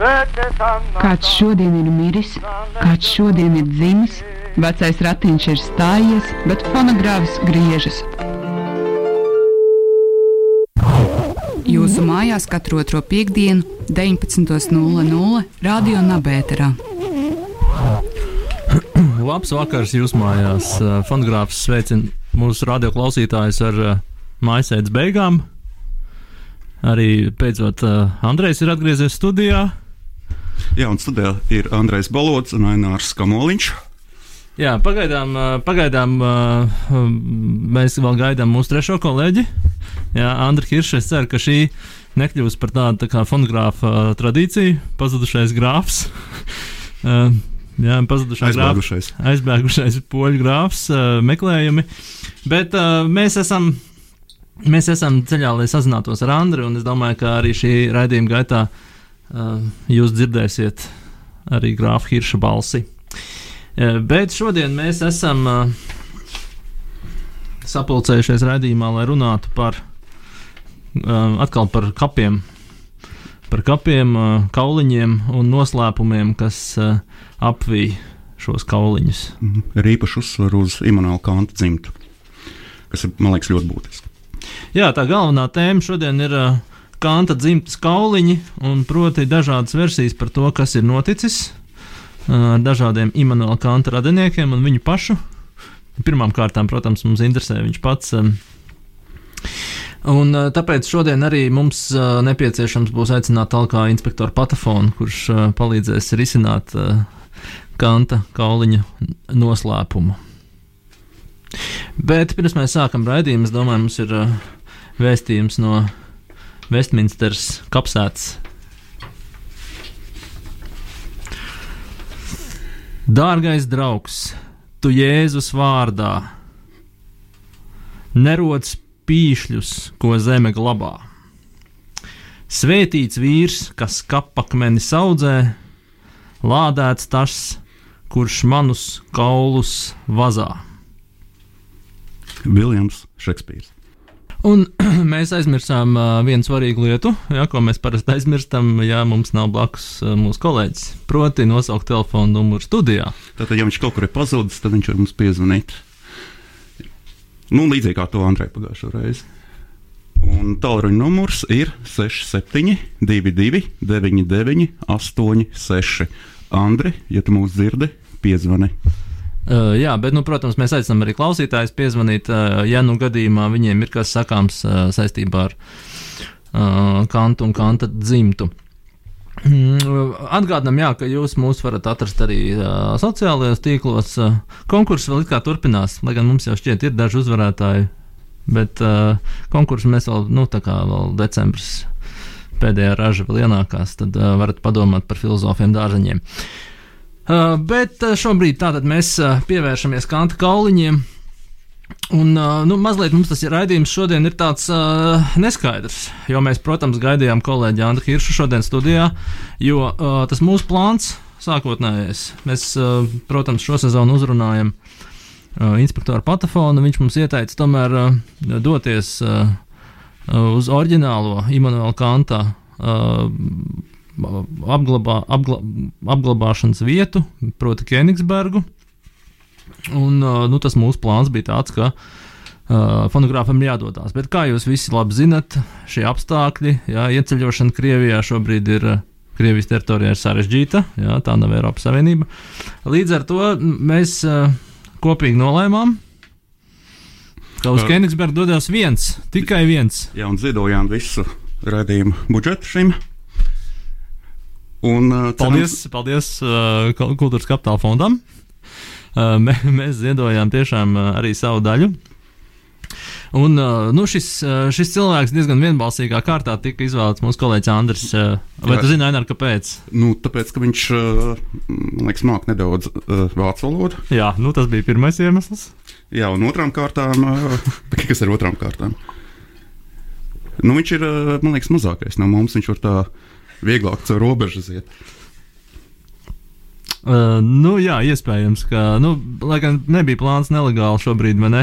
Kāds šodien ir miris, kāds šodien ir dzimis, vecais ratiņš ir stājies, bet fonogrāfs griežas. Jūsu mājās katru otro piekdienu, 19.00 Radio Nabērā. Labs vakars jūsu mājās. Fonogrāfs sveicina mūsu radioklausītājus ar mājasēdes beigām. Arī beidzot, Andrejs ir atgriezies studijā. Jā, un studijā ir Andrejs Balots un Ainārs Kamoliņš. Jā, pagaidām, pagaidām mēs vēl gaidām mūsu trešo kolēģi. Jā, Andri Kiršs, es ceru, ka šī nekļūs par tādu tā kā fonogrāfa tradīciju, pazudušais grāfs. Jā, pazudušais aizbēgušais. Grāfs, aizbēgušais poļu grāfs, meklējumi. Bet mēs esam. Mēs esam ceļā, lai sazinātos ar Andriu, un es domāju, ka arī šī raidījuma gaitā uh, jūs dzirdēsiet arī grāfa Hirša balsi. Uh, bet šodien mēs esam uh, sapulcējušies raidījumā, lai runātu par atkal par kapiem, par kapiem, kauliņiem un noslēpumiem, kas apvīja šos kauliņus. Mhm. Ir īpaši uzsver uz Imants Kanta dzimtu, kas ir, man liekas, ļoti būtiski. Jā, tā galvenā tēma šodien ir uh, Kanta dzimtas kauliņi, un proti dažādas versijas par to, kas ir noticis ar dažādiem Imants Kanta radiniekiem un viņu pašu. Pirmkārt, protams, mums interesē viņš pats. Un, tāpēc šodien arī mums nepieciešams būs aicināt talkā inspektoru Patafonu, kurš palīdzēs risināt Kanta kauliņa noslēpumu. Bet pirms mēs sākam raidījumu, es domāju, mums ir vēstījums no Westminsteras kapsētas. Dārgais draugs, tu Jēzus vārdā nerodas pīšļus, ko zeme glabā. Svētīts vīrs, kas kapakmeni audzē, lādēts tas, kurš manus kaulus vazā. Viljams Šekspīrs. Un mēs aizmirsām uh, vienu svarīgu lietu, ja, ko mēs parasti aizmirstam, ja mums nav blakus uh, mūsu kolēģis. Proti, nosaukt telefonu numuru studijā. Tātad, ja viņš kaut kur ir pazudis, tad viņš var mums piezvanīt. Nu, līdzīgi kā to Andrei pagājušo reizi. Un tālruņa numurs ir 67, 22, 99, 86. Andri, ja tu mūs dzirdi, piezvani. Uh, jā, bet, nu, protams, mēs aicinām arī klausītājus piezvanīt, uh, ja nu gadījumā viņiem ir kas sakāms uh, saistībā ar uh, kantu un kanta dzimtu. Mm, Atgādinām, jā, ka jūs mūs varat atrast arī uh, sociālajos tīklos. Uh, konkurss vēl it kā turpinās, lai gan mums jau šķiet ir daži uzvarētāji, bet uh, konkursu mēs vēl, nu, tā kā vēl decembris pēdējā raža vēl ienākās, tad uh, varat padomāt par filozofiem dārzeņiem. Uh, bet uh, šobrīd tātad mēs uh, pievēršamies kanta kauliņiem. Un, uh, nu, mazliet mums tas raidījums šodien ir tāds uh, neskaidrs, jo mēs, protams, gaidījām kolēģi Andru Hiršu šodien studijā, jo uh, tas mūsu plāns sākotnējais. Mēs, uh, protams, šo sezonu uzrunājam uh, inspektoru Patafonu. Viņš mums ieteica tomēr uh, doties uh, uz oriģinālo Imants Kanta. Uh, apglabā, apgla, apglabāšanas vietu, proti, Kenigsbergu. Un, nu, tas mūsu plāns bija tāds, ka uh, fonogrāfam ir jādodas. Bet, kā jūs visi labi zinat, šie apstākļi, jā, ieceļošana Krievijā šobrīd ir. Krievijas teritorijā ir sarežģīta, jā, tā nav Eiropas Savienība. Līdz ar to mēs uh, kopīgi nolēmām, ka uz Kenigsbergu dodas viens, tikai viens. Jā, un ziedojām visu radījumu budžetu šim Un, uh, paldies, paldies uh, Kultūras Kapitāla fondam. Uh, mē, mēs ziedojām tiešām uh, arī savu daļu. Un uh, nu, šis, uh, šis cilvēks diezgan vienbalsīgā kārtā tika izvēlēts mūsu kolēģis Andris. Uh, vai tu zini, Ainar, kāpēc? Nu, tāpēc, ka viņš, man liekas, māk nedaudz vācu valodu. Jā, nu, tas bija pirmais iemesls. Jā, un otrām kārtām, kas ir otrām kārtām? Nu, viņš ir, man liekas, mazākais no mums. Viņš var tā vieglāk caur robežas iet. Uh, nu, jā, iespējams, ka, nu, lai gan nebija plāns nelegāli šobrīd, vai ne?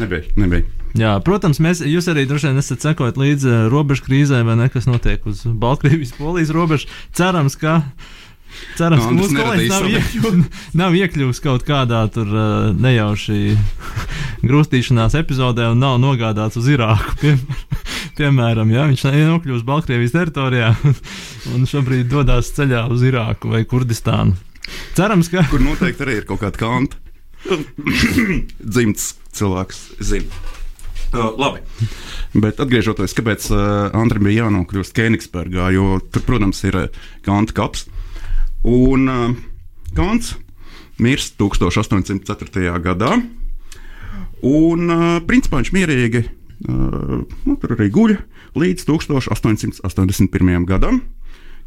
Nebija, nebija. Jā, protams, mēs, jūs arī droši vien esat sekojot līdzi uh, robežu krīzē, vai ne, kas notiek uz Baltkrievijas, Polijas robežas. Cerams, ka. Cerams, ka Andris mūsu kolēģis nav, iekļu, nav iekļuvis kaut kādā tur uh, nejauši grūstīšanās epizodē un nav nogādāts uz Irāku. Pie, piemēram, ja viņš nokļuvis Baltkrievijas teritorijā un šobrīd dodas ceļā uz Irāku vai Kurdistānu. Cerams, ka. Kur noteikti arī ir kaut kāda kanta. Dzimts cilvēks zina. Uh, labi. Bet atgriežoties, kāpēc uh, Andrim bija jānokļūst Kēnigsbergā, jo tur, protams, ir uh, Kanta kaps. Un uh, Kants mirst 1804. gadā. Un, uh, principā, viņš mierīgi uh, nu, tur arī guļ līdz 1881. gadam,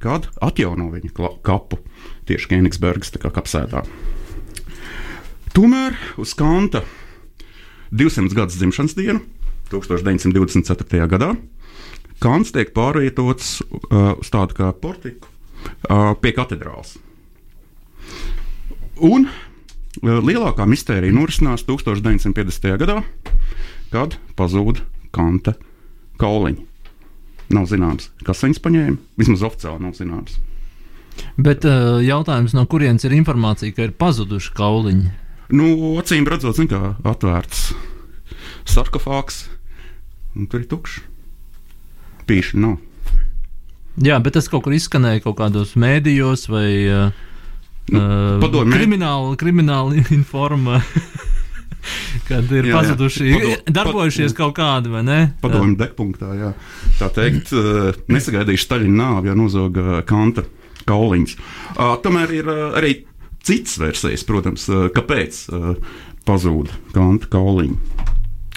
kad atjauno viņa kapu tieši kā kapsētā. Tomēr uz Kanta 200 gadus dzimšanas dienu, 1924. gadā, Kants tiek pārvietots uh, uz tādu kā portiku pie katedrāles. Un uh, lielākā mistērija norisinās 1950. gadā, kad pazūd Kanta kauliņi. Nav zināms, kas viņus paņēma. Vismaz oficiāli nav zināms. Bet uh, jautājums, no kurienes ir informācija, ka ir pazuduši kauliņi? Nu, acīm redzot, zin, kā atvērts sarkofāgs, un tur ir tukšs. Pīši nav. Jā, bet tas kaut kur izskanēja kaut kādos mēdījos vai uh, Nu, uh, padomju mēd- krimināli, krimināli informa. Kad ir Jā, jā. pazuduši, Pado- darbojušies pad- kaut kādi, vai ne? Padomju degpunktā, jā. Tā teikt, uh, nesagaidījuši Staļina nāvi, jo nozoga Kanta kauliņus. Uh, tomēr ir arī cits versijas, protams, kāpēc pazūd Kanta kauliņi.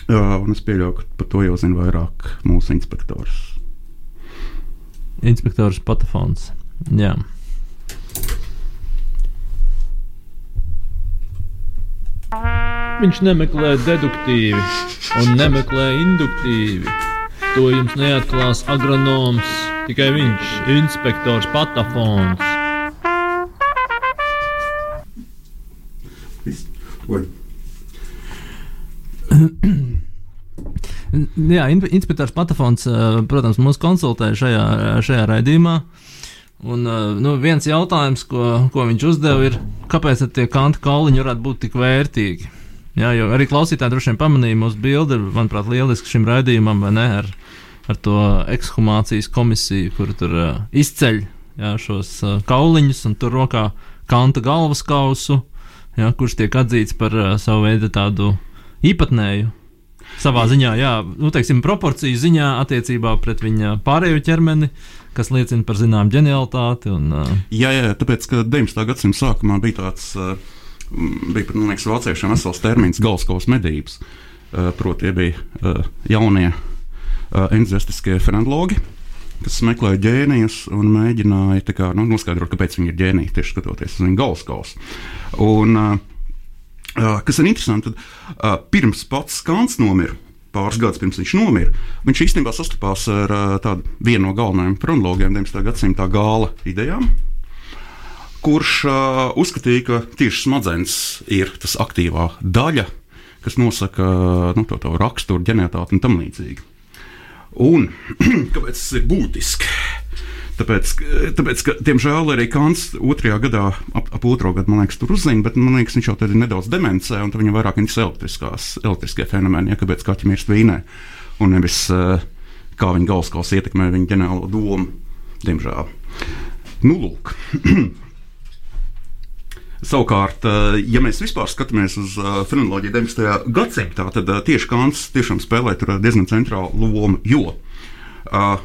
Uh, un es pieļauju, ka par to jau zina vairāk mūsu inspektors. Inspektors Patafons. Jā. Viņš nemeklē deduktīvi un nemeklē induktīvi. To jums neatklās agronoms, tikai viņš, inspektors Patafons. Viss. Jā, in- inspektors Patafons, protams, mūs konsultē šajā, šajā raidījumā. Un, nu, viens jautājums, ko, ko viņš uzdeva, ir, kāpēc tie kanta kauliņi varētu būt tik vērtīgi? Jā, jo arī klausītāji droši vien pamanīja mūsu bildi, manuprāt, lieliski šim raidījumam, vai ne, ar, ar to ekshumācijas komisiju, kur tur uh, izceļ jā, šos uh, kauliņus un tur rokā kanta galvas kausu, jā, kurš tiek atzīts par uh, savu veidu tādu īpatnēju savā ziņā, jā, nu, teiksim, proporciju ziņā attiecībā pret viņa pārējo ķermeni, kas liecina par zināmu ģenialitāti. Un, uh, Jā, jā, tāpēc, ka 19. gadsimta sākumā bija tāds, uh, bija pat, man liekas, vāciešiem vesels termins galskaus medības. Uh, Proti, tie bija uh, jaunie uh, entuziastiskie fenologi, kas meklēja ģēnijus un mēģināja kā, nu, noskaidrot, kāpēc viņi ir ģēniji, tieši skatoties uz viņu galskaus. Un, uh, kas ir interesanti, tad uh, pirms pats Kants nomira, pāris gadus pirms viņš nomira, viņš īstenībā sastapās ar uh, tādu vienu no galvenajiem chronologiem 19. gadsimta gāla idejām. Kurš uh, uzskatīja, ka tieši smadzenes ir tas aktīvā daļa, kas nosaka nu, to, to raksturu, ģenētāti un tam līdzīgi. Un kāpēc tas ir būtiski? Tāpēc, tāpēc ka, diemžēl, arī Kants otrajā gadā, ap, ap otro gadu, man liekas, tur uzzina, bet man liekas, viņš jau tad ir nedaudz demencē, un viņam vairāk interesē elektriskie fenomeni, ja kāpēc kaķi mirst vīnē, un nevis uh, kā viņa galvaskausa ietekmē viņa ģenerālo domu, diemžēl. Nu, lūk. Savukārt, eh, ja mēs vispār skatāmies uz uh, fenoloģiju 19. gadsimtā, tad tieši Kants tiešām spēlē diezgan centrālu lomu. Jo, uh,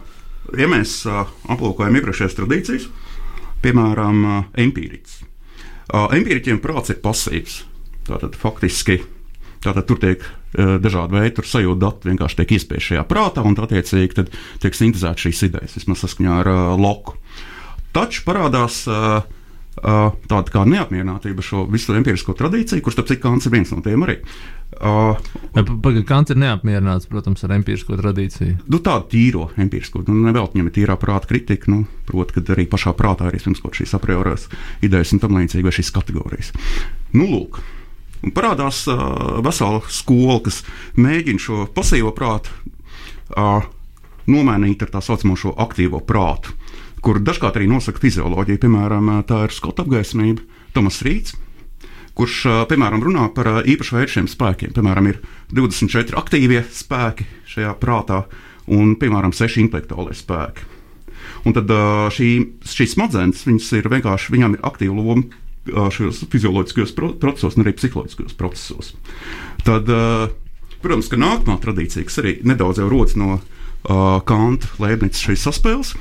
ja mēs aplūkojam iepriekšējās tradīcijas, piemēram, empīriķis. Empīriķiem prāts ir pasīvs. Tātad faktiski tātad tur tiek dažādi veidi, tur sajūta dati vienkārši tiek iespiesti šajā prātā, un attiecīgi tiek sintēzētas šīs idejas, vismaz saskaņā ar uh, loku. Taču parādās uh, tāda kā neapmierinātība šo visu empirisko tradīciju, kurš, starp citu, Kants ir viens no tiem arī. Uh, Pagaidām, Kants ir neapmierināts, protams, ar empirisko tradīciju. nu, tādu tīro empirisko, nu, nevēl viņam ir tīrā prāta kritika, nu, proti, ka arī pašā prātā ir iespējams kaut šīs a priorās idejas un tam līdzīgi, vai šīs kategorijas. Nu, lūk, Un parādās uh, vesela skola, kas mēģina šo pasīvo prātu uh, nomainīt ar tā saucamo aktīvo prātu, kur dažkārt arī nosaka fizioloģiju. Piemēram, tā ir skota apgaismība, Tomas Rīts. Kurš, piemēram, runā par īpašu veidu šiem spēkiem. Piemēram, ir 24 aktīvie spēki šajā prātā un, piemēram, 6 intelektuālie spēki. Un tad šī, šīs smadzenes, viņas ir vienkārši, viņām ir aktīva loma šajos fizioloģiskajos procesos, un arī psiholoģiskajos procesos. Tad, protams, ka nākamā tradīcija, kas arī nedaudz rodas no uh, Kanta, Leibnica šīs saspēles,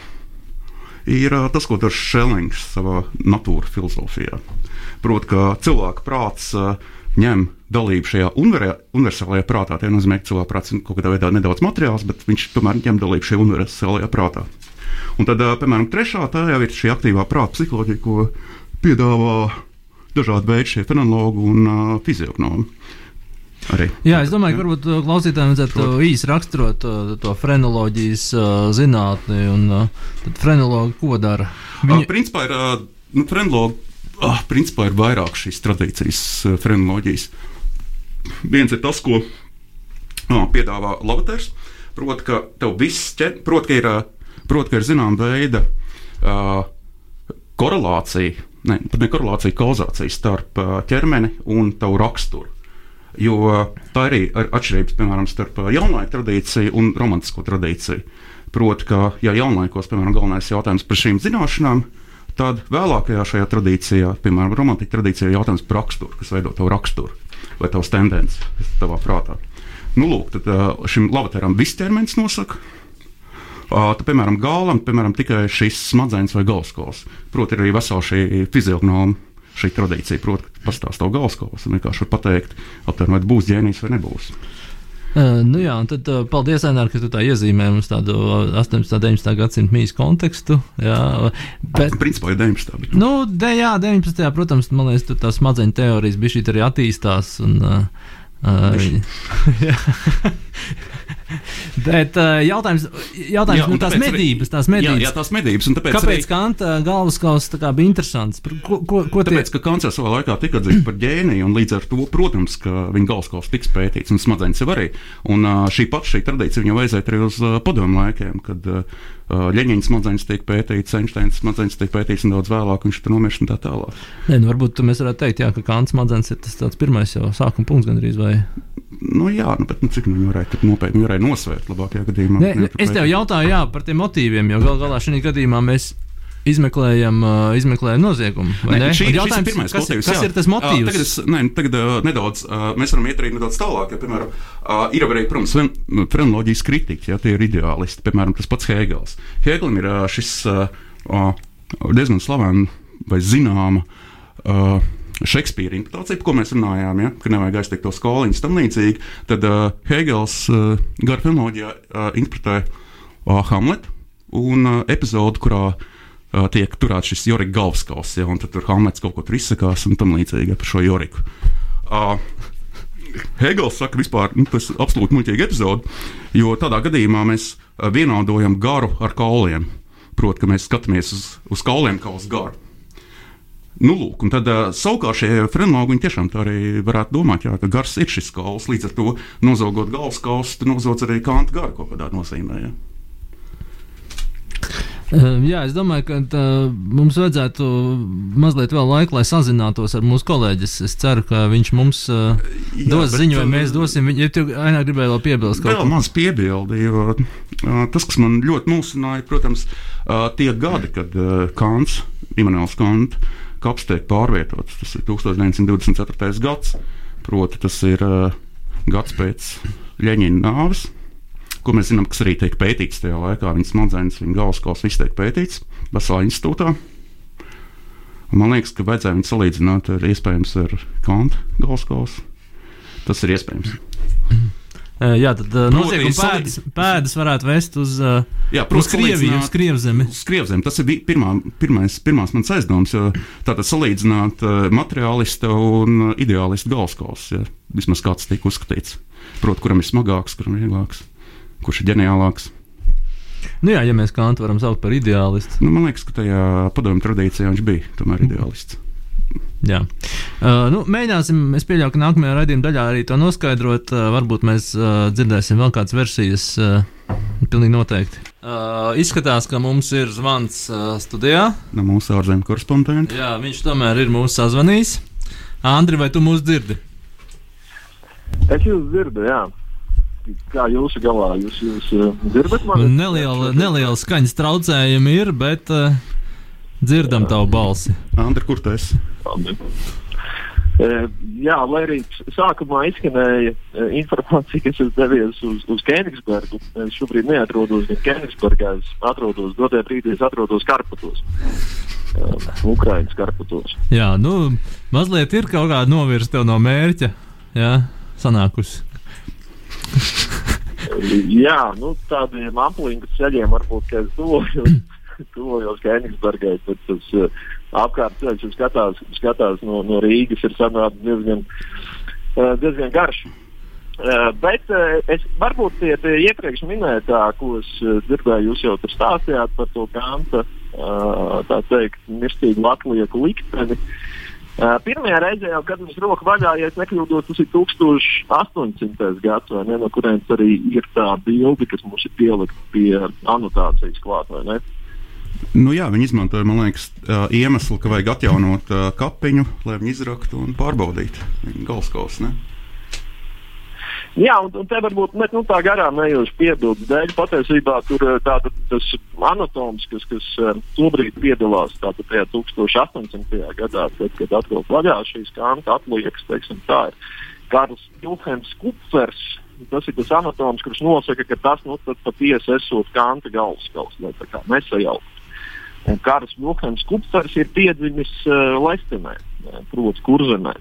ir tas, ko dara Šelings savā natūra filozofijā. Proti, ka cilvēka prāts ņem dalību šajā universālajā prātā. Tas nozīmē, ka cilvēka prāts ir kaut kādā veidā nedaudz materiāls, bet viņš tomēr ņem dalību šajā universālajā prātā. Un tad, piemēram, trešā tā jau ir šī aktīvā prāta psiholoģija, ko piedāvā dažādi veidi šie fenologi un uh, fiziognomi. Arī. Jā, es domāju, ka varbūt klausītājiem vajadzētu īsi raksturot to, to frenoloģijas uh, zinātni un uh, frenologi ko dara. Viņi... Uh, principā ir, uh, nu, frenologi, uh, principā ir vairāk šīs tradīcijas uh, frenoloģijas. Viens ir tas, ko uh, piedāvā Lavaters, proti, ka tev viss ķer, proti, ka ir uh, proti, ka ir zināma veida uh, korelācija, ne, ne korelācija, kauzācija starp uh, ķermeni un tavu raksturu. Jo tā arī ir atšķirības piemēram, starp jaunlaiku tradīciju un romantisko tradīciju. Proti, ka ja jaunlaikos, piemēram, galvenais jautājums par šīm zināšanām, tad vēlākajā šajā tradīcijā, piemēram, romantiskā tradīcijā, ir jautājums par raksturu, kas veido tavu raksturu vai tavas tendences tavā prātā. Nu, lūk, tad šim lavateram viss ķermenis nosaka, Tad, piemēram, gālam piemēram, tikai šis smadzenes vai galvaskols. Proti, ir arī vesela šī fiziognoma šī tradīcija. Proti, pastāv to galvaskols un vienkārši var pateikt, vai būs ģēnijs vai nebūs. Uh, nu jā, un tad uh, paldies, Ainēr, ka tu tā iezīmē mums tādu 18. un 19. gadsimta mījas kontekstu. Jā, bet, Principā ir 19. Bet... Nu, de, jā, 19. protams, man liekas, tur tā smadzeņu teorijas bija šī arī attīstās. Un, uh, Uh, Bet uh, jautājums, jautājums jā, nu, tās medības, tās medības. Jā, jā tās medības. Kāpēc arī... Kanta galvaskausa bija interesants? Ko, ko, ko tāpēc, tie... ka Kants savā laikā tika atzīts par ģēniju, un līdz ar to, protams, ka viņa galvaskausa tiks pētīts, un smadzenes jau arī. Un uh, šī pati šī tradīcija viņam vajadzēja arī uz padomu laikiem, kad Ļeņķina smadzenes tiek pētītas, Einsteina smadzenes tiek pētītas, un daudz vēlāk viņš tur nomirst un tā tālāk. Nē, nu, varbūt mēs varētu teikt, jā, ka Kants smadzenes ir tas pirmais jau sākuma punkts gandrīz. Vai? Nu, jā, nu, bet nu, cik nu viņi varēja nopietni varēja nosvērt labākajā gadījumā? Ne, ne, es tev jautāju jā, par tiem motīviem, jo gal galā šajā gadījumā mēs izmeklējam, uh, izmeklējam noziegumu. Ne, ne? Šī, jautājums, ir pirmais, kas, motīvs, kas jā. ir tas motīvs? Uh, tagad es, ne, tagad, uh, nedaudz, uh, mēs varam iet arī nedaudz tālāk. Ja, piemēram, uh, ir arī, protams, frenoloģijas kritiķi, ja tie ir ideālisti. Piemēram, tas pats Hēgels. Hēgelim ir uh, šis uh, uh, diezgan slavens vai zināms. Uh, Šekspīra interpretācija, par ko mēs runājām, ja, ka nevajag aiztikt to skoliņu, tam līdzīgi, tad uh, Hegels uh, garā filmoloģijā uh, interpretē uh, Hamletu un uh, epizodu, kurā uh, tiek turēts šis Jorika galvaskauss, ja, un tad tur Hamlets kaut ko tur izsakās un tam līdzīgi par šo Joriku. Uh, Hegels saka, vispār nu, tas ir absolūti muļķīgi epizode, jo tādā gadījumā mēs uh, vienādojam garu ar kauliem. Proti, ka mēs skatāmies uz, uz kauliem kā uz garu. Nu, lūk, tad savukārt šie frenologi tiešām tā arī varētu domāt, jā, ka gars ir šis kauls. Līdz ar to nozogot galvas kausu, nozogot arī kanta garu kaut kādā nozīmē. Jā. Jā, es domāju, ka tā, mums vajadzētu mazliet vēl laika, lai sazinātos ar mūsu kolēģis. Es ceru, ka viņš mums uh, dos ziņu, vai mēs dosim viņu. Ja tu ainā gribēji vēl piebilst kaut ko? Vēl maz piebildi, jo uh, tas, kas man ļoti mulsināja, protams, uh, tie gadi, kad uh, Kants, Imants Kants, kaps tiek pārvietots. Tas ir 1924. gads, proti tas ir uh, gads pēc Ļeņina nāves, ko mēs zinām, kas arī tiek pētīts tajā laikā. Viņa smadzenes, viņa galvaskauls, viss tiek pētīts Veselā institūtā. Un man liekas, ka vajadzēja viņu salīdzināt ar iespējams ar Kanta galvaskausu. Tas ir iespējams. Jā, tad nozieguma pēdas, pēdas varētu vest uz, jā, protams, uz Krieviju, uz Krievzemi. Uz Krievzemi. Tas ir pirmā, pirmais, pirmās mans aizdoms. Tātad salīdzināt materiālista un ideālista galvaskauls. Ja, vismaz kāds tiek uzskatīts. Protams, kuram ir smagāks, kuram ir vieglāks, kurš ir ģeniālāks. Nu jā, ja mēs Kantu varam saukt par ideālistu. Nu, man liekas, ka tajā padomju tradīcijā viņš bija tomēr ideālists. Mm. Jā. Uh, nu, mēģināsim, es pieļauju, ka nākamajā raidījuma daļā arī to noskaidrot. Uh, varbūt mēs uh, dzirdēsim vēl kādas versijas. Uh, pilnīgi noteikti. Uh, izskatās, ka mums ir zvans uh, studijā. No mūsu ārzemju korespondenta. Jā, viņš tomēr ir mūsu sazvanījis. Andri, vai tu mūs dzirdi? Es jūs dzirdu, jā. Kā jūsu galā jūs, jūs uh, dzirdat mani? Neliela, neliela skaņas traucējumi ir, bet uh, dzirdam tavu balsi. Andri, kur tu esi? Labi. Uh, jā, lai arī sākumā izskanēja uh, informācija, kas ir devies uz, uz Kenigsbergu. Es šobrīd neatrodos gan Kenigsbergā, es atrodos, dotajā brīdī es atrodos Karpatos. Uh, Ukraiņas Karpatos. Jā, nu, mazliet ir kaut kāda novirsta no mērķa. Jā, sanākusi. Jā, nu, tādiem aplinku ceļiem varbūt, ka es tuvojos, tuvojos Kenigsbergai, bet tas uh, apkārt ceļš, kas skatās, skatās no, no Rīgas, ir sanācis diezgan, uh, diezgan garš. Uh, bet uh, es varbūt pie, pie iepriekš minētā, ko es uh, dzirdēju, jūs jau tur stāstījāt par to kanta, tā teikt, mirstīgu latvieku likteni. Pirmajā reizē, jau, kad viņš roku vaļā, ja nekļūdos, tas ir 1800. gads, ne, no kurienes arī ir tā bilde, kas mums ir pielikta pie anotācijas klāt, vai ne? Nu, jā, viņi izmantoja, man liekas, iemeslu, ka vajag atjaunot kapiņu, lai viņi izraktu un pārbaudītu viņa galskaus. Jā, un, un te varbūt ne, nu, tā garām nejoša piebildes dēļ. Patiesībā tur tāda, tas anatoms, kas, kas tobrīd piedalās tātad, tajā 1800. gadā, tad, kad atkal vaļā šīs kanta atliekas, teiksim, tā ir Karls Vilhelms Kupfers. Tas ir tas anatoms, kurš nosaka, ka tas nu, patiesi esot kanta galvaskauls, lai tā kā nesajaukt. Un Karls Vilhelms Kupfers ir piedzimis uh, Lestenē, proti, Kurzemē.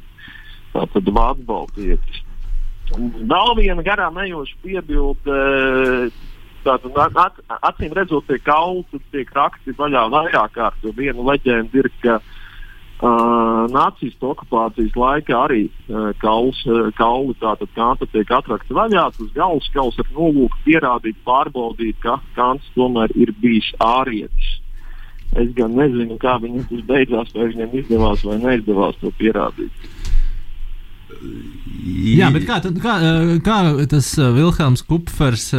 Tātad Vācu Baltijas. Vēl viena garām ejoša piebilde. Tātad, at, acīm redzot, tie kauli tiek rakti vaļā vairāk kārt. Viena leģenda ir, ka uh, nacistu okupācijas laikā arī uh, kauls, uh, kauli tātad kanta tiek atrakti vaļā. Tas galvas kauls ar nolūku pierādīt, pārbaudīt, ka kants tomēr ir bijis ārietis. Es gan nezinu, kā viņam tas beidzās, vai viņam izdevās vai neizdevās to pierādīt. Jā, bet kā, tad, kā, kā tas Vilhelms Kupfers,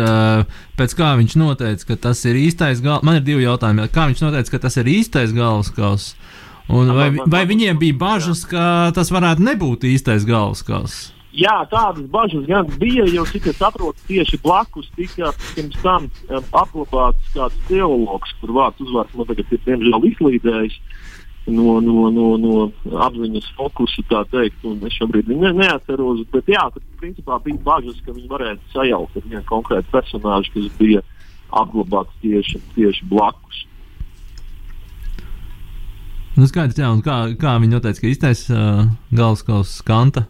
pēc kā viņš noteica, ka tas ir īstais galvas, man ir divi jautājumi. Kā viņš noteica, ka tas ir īstais galvaskaus? Un vai, vai viņiem bija bažas, ka tas varētu nebūt īstais galvaskaus? Jā, tādas bažas gan bija, jo, cik es saprotu, tieši blakus tika pirms tam um, apglabāts kāds teologs, kur vārds uzvārds man tagad ir diemžēl izlīdējis. No, no, no, no apziņas fokusa, tā teikt. Es šobrīd ne, neatceros, bet jā, tad principā bija bažas, ka viņi varētu sajaukt ar vienu konkrētu personāžu, kas bija apglabāts tieši, tieši blakus. Nu, skaidrs, jā, un kā, kā viņi noteica, ka īstais uh, galvaskausa kanta?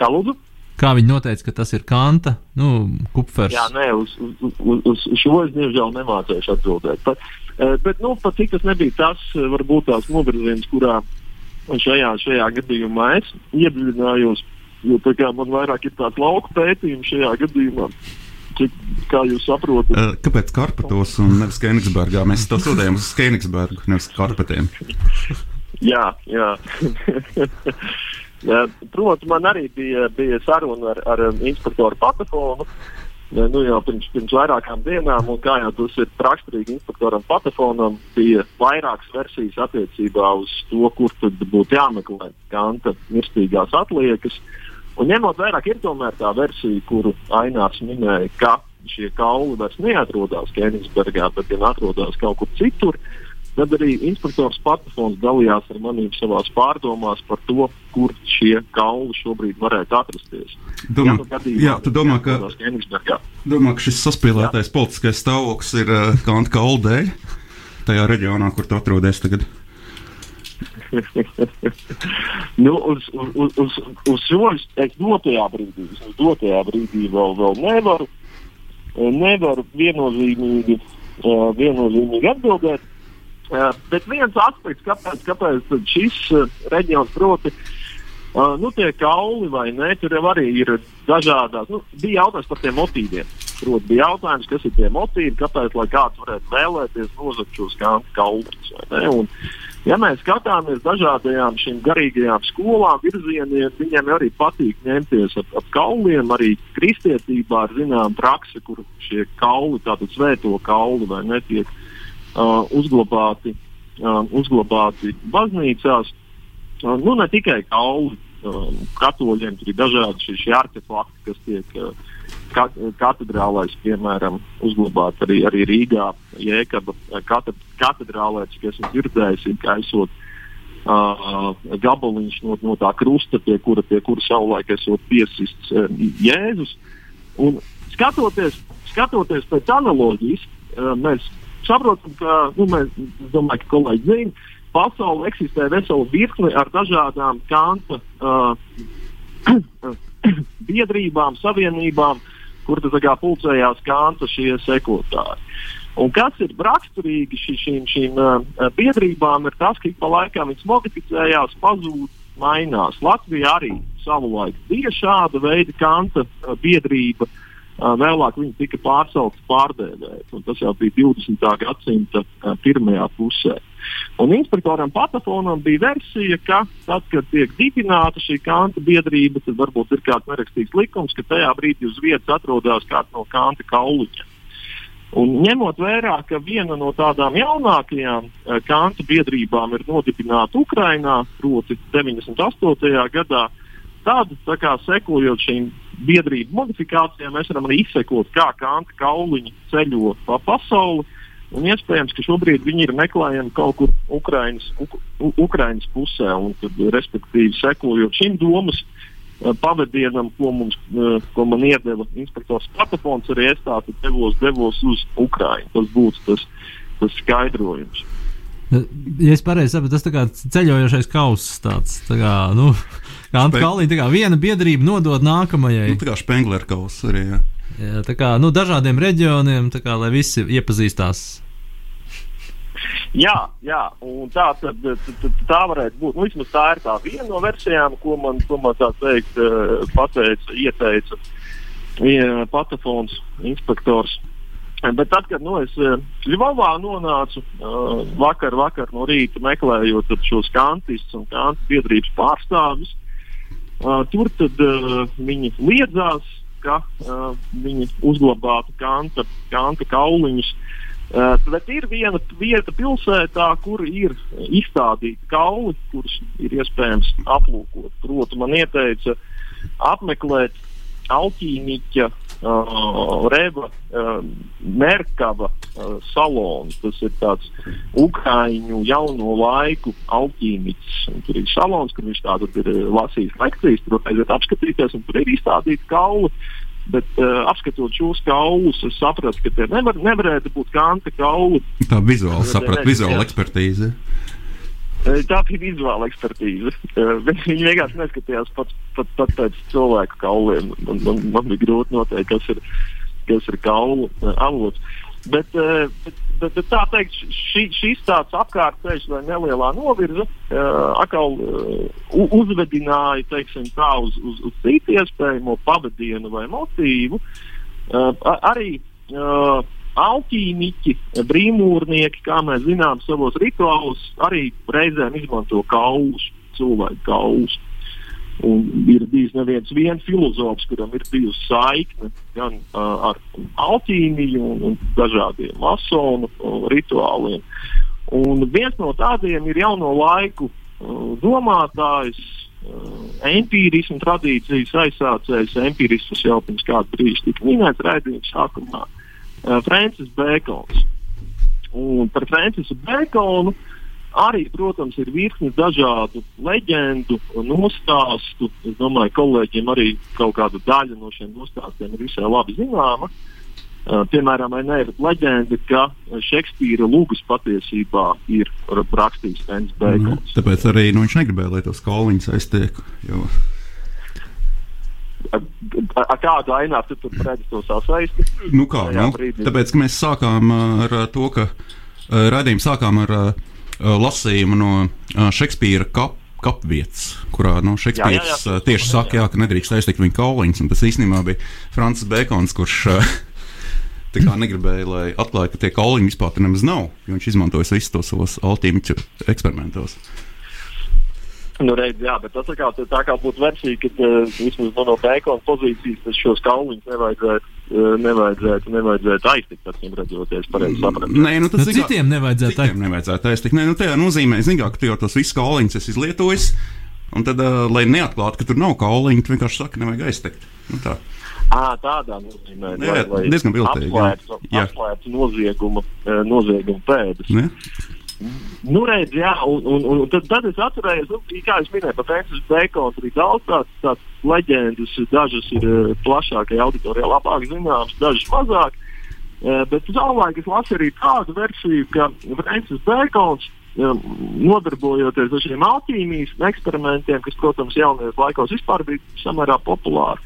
Kā lūdzu? Kā viņi noteica, ka tas ir kanta, nu, kupfers? Jā, nē, uz, uz, uz, uz šo es diemžēl nemācīšu atbildēt. Pat, uh, bet, nu, pat cik tas nebija tas, varbūt tās novirziens, kurā šajā, šajā gadījumā es iedziļinājos, jo tā kā man vairāk ir tāds lauku pētījums šajā gadījumā. Cik, kā jūs saprotat? Uh, kāpēc Karpatos un nevis Kenigsburgā? Mēs to sūtījām uz Kenigsburgu, nevis Karpatiem. jā, jā. Protams, man arī bija, bija saruna ar, ar inspektoru Patafonu. Nu, jau pirms, pirms vairākām dienām, un kā jau tas ir raksturīgi inspektoram Patafonam, bija vairākas versijas attiecībā uz to, kur tad būtu jāmeklē kanta mirstīgās atliekas. Un ņemot vērā, ir tomēr tā versija, kuru Ainārs minēja, ka šie kauli vairs neatrodas Kenigsburgā, bet gan atrodas kaut kur citur. Uh, Tad arī inspektors Patafons dalījās ar maniem savās pārdomās par to, kur šie kauli šobrīd varētu atrasties. Domā, jā, gadījumā, jā, tu domā, ka, domā, ka šis saspīlētais jā. politiskais stāvoklis ir uh, Kanta kaulu dēļ tajā reģionā, kur tu atrodies tagad? nu, uz, uz, uz, uz šo es dotajā brīdī, uz dotajā brīdī vēl, vēl nevaru, nevaru viennozīmīgi, uh, viennozīmīgi atbildēt. Bet viens aspekts, kāpēc, kāpēc šis uh, reģions proti, uh, nu, tie kauli vai ne, tur jau arī ir dažādas. Nu, bija jautājums par tiem motīviem. Proti, bija jautājums, kas ir tie motīvi, kāpēc kāds varētu vēlēties nozagt šos kaulus. Ja mēs skatāmies dažādajām šīm garīgajām skolām, virzieniem, viņiem arī patīk ņemties ap, ap kauliem. Arī kristietībā ir zināma praksa, kur šie kauli, tātad svēto kauli, vai netiek uh, uzglabāti, uh, uzglabāti baznīcās. Uh, nu, ne tikai kauli, uh, katoļiem tur ir dažādi šie, šie artefakti, kas tiek uh, katedrālais, piemēram, uzglabāt arī, arī Rīgā, Jēkaba katedrālē, cik esmu dzirdējis, ir gaisot uh, gabaliņš no, no tā krusta, pie kura, pie kura savulaik esot piesists uh, Jēzus. Un skatoties, skatoties pēc analoģijas, uh, mēs saprotam, ka, nu, mēs, domāju, ka kolēģi zina, pasaulē eksistē vesela virkne ar dažādām kanta uh, biedrībām, savienībām, kur tad pulcējās Kanta šie sekotāji. Un kas ir raksturīgi ši, šīm, šīm uh, biedrībām, ir tas, ka ik pa laikam viņas modificējās, pazūd, mainās. Latvija arī savulaik bija šāda veida Kanta uh, biedrība. Uh, vēlāk viņi tika pārcelti pārdēvēt, un tas jau bija 20. gadsimta pirmajā pusē. Un inspektoram Patafonam bija versija, ka tad, kad tiek dibināta šī kanta biedrība, tad varbūt ir kāds nerakstīts likums, ka tajā brīdī uz vietas atrodas kāds no kanta kauliņa. Un ņemot vērā, ka viena no tādām jaunākajām kanta biedrībām ir nodibināta Ukrajinā, proti, 98. gadā, tad, kā, sekojot šīm biedrību modifikācijām, mēs varam arī izsekot, kā kanta kauliņi ceļo pa pasauli Un iespējams, ka šobrīd viņi ir meklējami kaut kur Ukraiņas, Uk Ukraiņas pusē, un tad, respektīvi, sekojot šim domas uh, pavadienam, ko, mums, uh, ko man iedeva inspektors Patafons, arī es tādu devos, devos uz Ukraiņu. Tas būtu tas, tas skaidrojums. Ja es pareizi saprotu, tas ir ceļojošais kauss. Tāds, tā kā, nu, kā Antālija, tā kā viena biedrība nodod nākamajai. Nu, tā kā Spengler kauss arī. Jā. Jā, tā kā nu, dažādiem reģioniem, tā kā, lai visi iepazīstās Jā, jā, un tā, tad, tad, tā varētu būt. Nu, vismaz tā ir tā viena no versijām, ko man, ko man tā teikt, eh, pateica, ieteica Patafons inspektors. Bet tad, kad nu, es eh, Ļuvavā nonācu uh, vakar, vakar no rīta meklējot šos kantistus un kantu biedrības pārstāvjus, uh, tur tad uh, viņi liedzās, ka uh, viņi uzglabātu kanta, kanta kauliņus uh, bet ir viena vieta pilsētā, kur ir izstādīti kauli, kurus ir iespējams aplūkot. Proti, man ieteica apmeklēt alķīmiķa uh, Reva uh, Merkava uh, salonu. Tas ir tāds ukrāņu jauno laiku alķīmiķis. Tur ir salons, kur viņš tādu ir lasījis lekcijas, tur aiziet apskatīties, un tur ir izstādīti kauli. Bet, uh, apskatot šos kaulus, es sapratu, ka tie nevar, nevarētu būt kanta kauli. Tā vizuāli saprata, vizuāla ekspertīze. Eh, tā bija vizuāla ekspertīze. Uh, viņi vienkārši neskatījās pat, pat, pat pēc cilvēku kauliem. Man, man, man bija grūti noteikt, kas ir, kas ir kaulu uh, avots. Bet, bet bet, bet tā teikt, šī, šīs tāds apkārtceļš vai nelielā novirze uh, atkal uzvedināja teiksim, tā, uz, uz, uz citu iespējamo pavadienu vai motīvu. Arī alķīmiķi, brīvmūrnieki, kā mēs zinām, savos rituālos arī reizēm izmanto kaulus, cilvēku kaulus. Un ir bijis neviens viens filozofs, kuram ir bijusi saikne gan uh, ar alķīmiju un, un dažādiem masonu uh, rituāliem. Un viens no tādiem ir jauno laiku uh, domātājs, empīrismu tradīcijas aizsācējs. Empīrisms jau pirms kāda brīža tika minēts raidījuma sākumā. Uh, Francis Bēkons. Un par Francisu Bēkonu Arī, protams, ir virkni dažādu leģendu un nostāstu. Es domāju, ka kolēģiem arī kaut kāda daļa no šiem nostāstiem ir visai labi zināma. Uh, piemēram, ne, ir leģenda, ka Šekspīra lūgas patiesībā ir rakstījis Fens Bēkons. Mm, tāpēc arī nu, viņš negribēja, lai tos kolīņus aiztiek. Jo... Ar kādu ainā tu tur redzi to sasaisti? Nu kā, nu, tāpēc, ka mēs sākām ar to, ka uh, radījām sākām ar uh, Uh, lasījumu no uh, Šekspīra kap, kapvietas, kurā nu, Šekspīrs jā, jā, jā, uh, tieši saka, jā, ka nedrīkst aiztikt viņa kauliņus. Tas īstenībā bija Francis Bekons, kurš negribēja, lai atklāja, ka tie kauliņi vispār nemaz nav, jo viņš izmantoja visus tos savos altīmiķu eksperimentos. Nu, reiz, jā, bet tas tā kā, tā kā būtu versija, ka uh, vismaz no, no bēkona pozīcijas šos kauliņus nevajadzētu, uh, nevajadzētu, nevajadzētu aiztikt, acīm redzot, es pareizi sapratu. Nē, nu tas Nu, zin kā- citiem nevajadzētu Citiem nevajadzētu aiztikt. Nē, nu, tajā nozīmē, zin kā, ka tu jau tos visus kauliņus esi izlietojis. Un tad, uh, lai neatklātu, ka tur nav kauliņu, tu vienkārši saki, nevajag aiztekt. Nu, tā. À, tādā nozīmē, Jā, diezgan viltīgi, jā. apslēptu, Jā. apslēptu nozieguma, eh, nozieguma pēdas. Ne? Nu, redz, jā, un, un, un tad, tad es atcerējos, nu, kā jau minēju, par Frančisu Bekonu arī daudz tādas tā leģendas, dažas ir uh, plašākai auditorijai labāk zināmas, dažas mazāk. Uh, bet savulaik es lasīju arī tādu versiju, ka Frančis Bekons, um, nodarbojoties ar šiem alķīmijas eksperimentiem, kas, protams, jaunajos laikos vispār bija samērā populāri,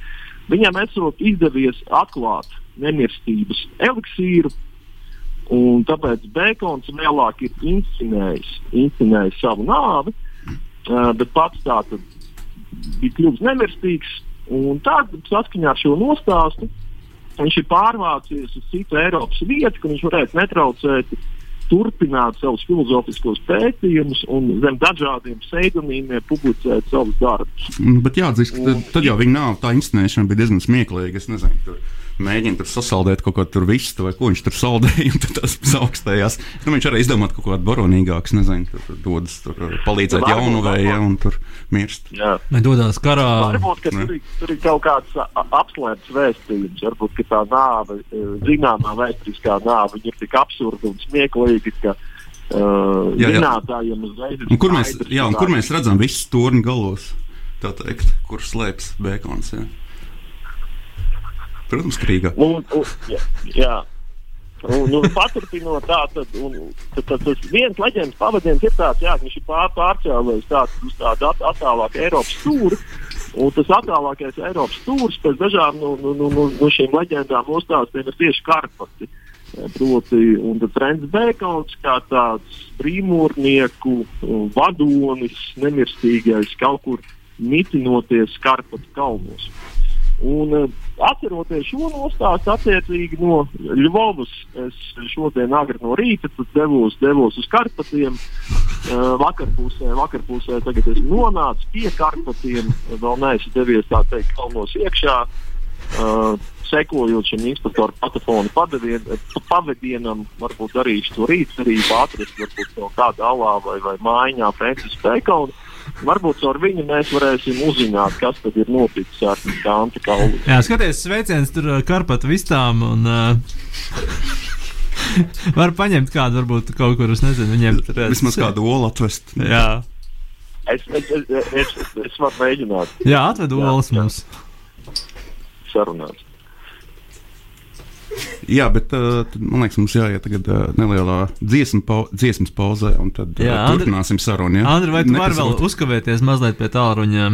viņam esot izdevies atklāt nemirstības eliksīru, Un tāpēc Bekons vēlāk ir inscenējis, inscenējis savu nāvi, uh, bet pats tā bija kļuvis nemirstīgs. Un tad, saskaņā ar šo nostāstu, viņš ir pārvācies uz citu Eiropas vietu, kur viņš varētu netraucēt turpināt savus filozofiskos pētījumus un zem dažādiem pseidonīmiem publicēt savus darbus. Mm, Bet jāatzīst, ka tad, tad jau viņa nav tā inscenēšana bija diezgan smieklīga. Es nezinu, tur mēģina tur sasaldēt kaut ko tur vistu, vai ko viņš tur saldēja, un tad tas augstējās. Nu, viņš arī izdomāja kaut ko tādu baronīgāku, nezinu, tur, tur dodas tur palīdzēt Varbūt, jaunuvējai varbūt. un tur mirst. Jā. Vai dodas karā? Varbūt ka tur, ir- tur ir kaut kāds apslēpts vēstījums. Varbūt ka tā nāve, e, zināmā vēsturiskā nāve, ir tik absurda un smieklīga, ka uh, Jā, jā. zinātājiem uzreiz ir Un kur mēs, jā, un kur mēs redzam visus torņu galos, tā teikt, kur slēpjas bēkons? Jā. Protams, Krīgā. Un, un, jā, jā. Un, un paturpinot tā, tad, tad, tas viens leģendas pavadījums ir tāds, jā, viņš ir pār, pārcēlējis tādu, uz tādu at, attālāku Eiropas stūri. Un tas attālākais Eiropas stūris pēc dažām no, no, no, no, no šīm leģendām nostāstiem ir tieši Karpati. Proti, un tad Frants Bekons kā tāds brīvmūrnieku vadonis, nemirstīgais, kaut kur mitinoties Karpatu kalnos. Un, uh, atceroties šo nostāstu, attiecīgi no Ļuvovas, es šodien agri no rīta devos, devos uz Karpatiem. Uh, vakarpusē, vakarpusē tagad esmu nonācis pie Karpatiem, vēl neesmu devies tā teikt kalnos iekšā. Uh, sekojot šim inspektoru padevien- pavadienam, varbūt darīšu to rīt, arī atrast varbūt kaut kādā alā vai, vai mājiņā Francis Bekonu. Varbūt caur viņu mēs varēsim uzzināt, kas tad ir noticis ar Kanta kaulu. Jā, skaties, sveiciens tur ā, Karpatu vistām. Un, uh, var paņemt kādu, varbūt kaut kur, es nezinu, viņiem tur ā, Vismaz kādu olu atvest. Jā, Es, es, es, es, es varu mēģināt jā atved olas mums. sarunāt. Jā, bet uh, tad, man liekas, mums jāiet tagad uh, nelielā dziesmu pau dziesmas pauzē, un tad uh, Jā, Andri- turpināsim sarunu. Ja? Andri, vai tu vari vēl uzkavēties mazliet pie tālruņa?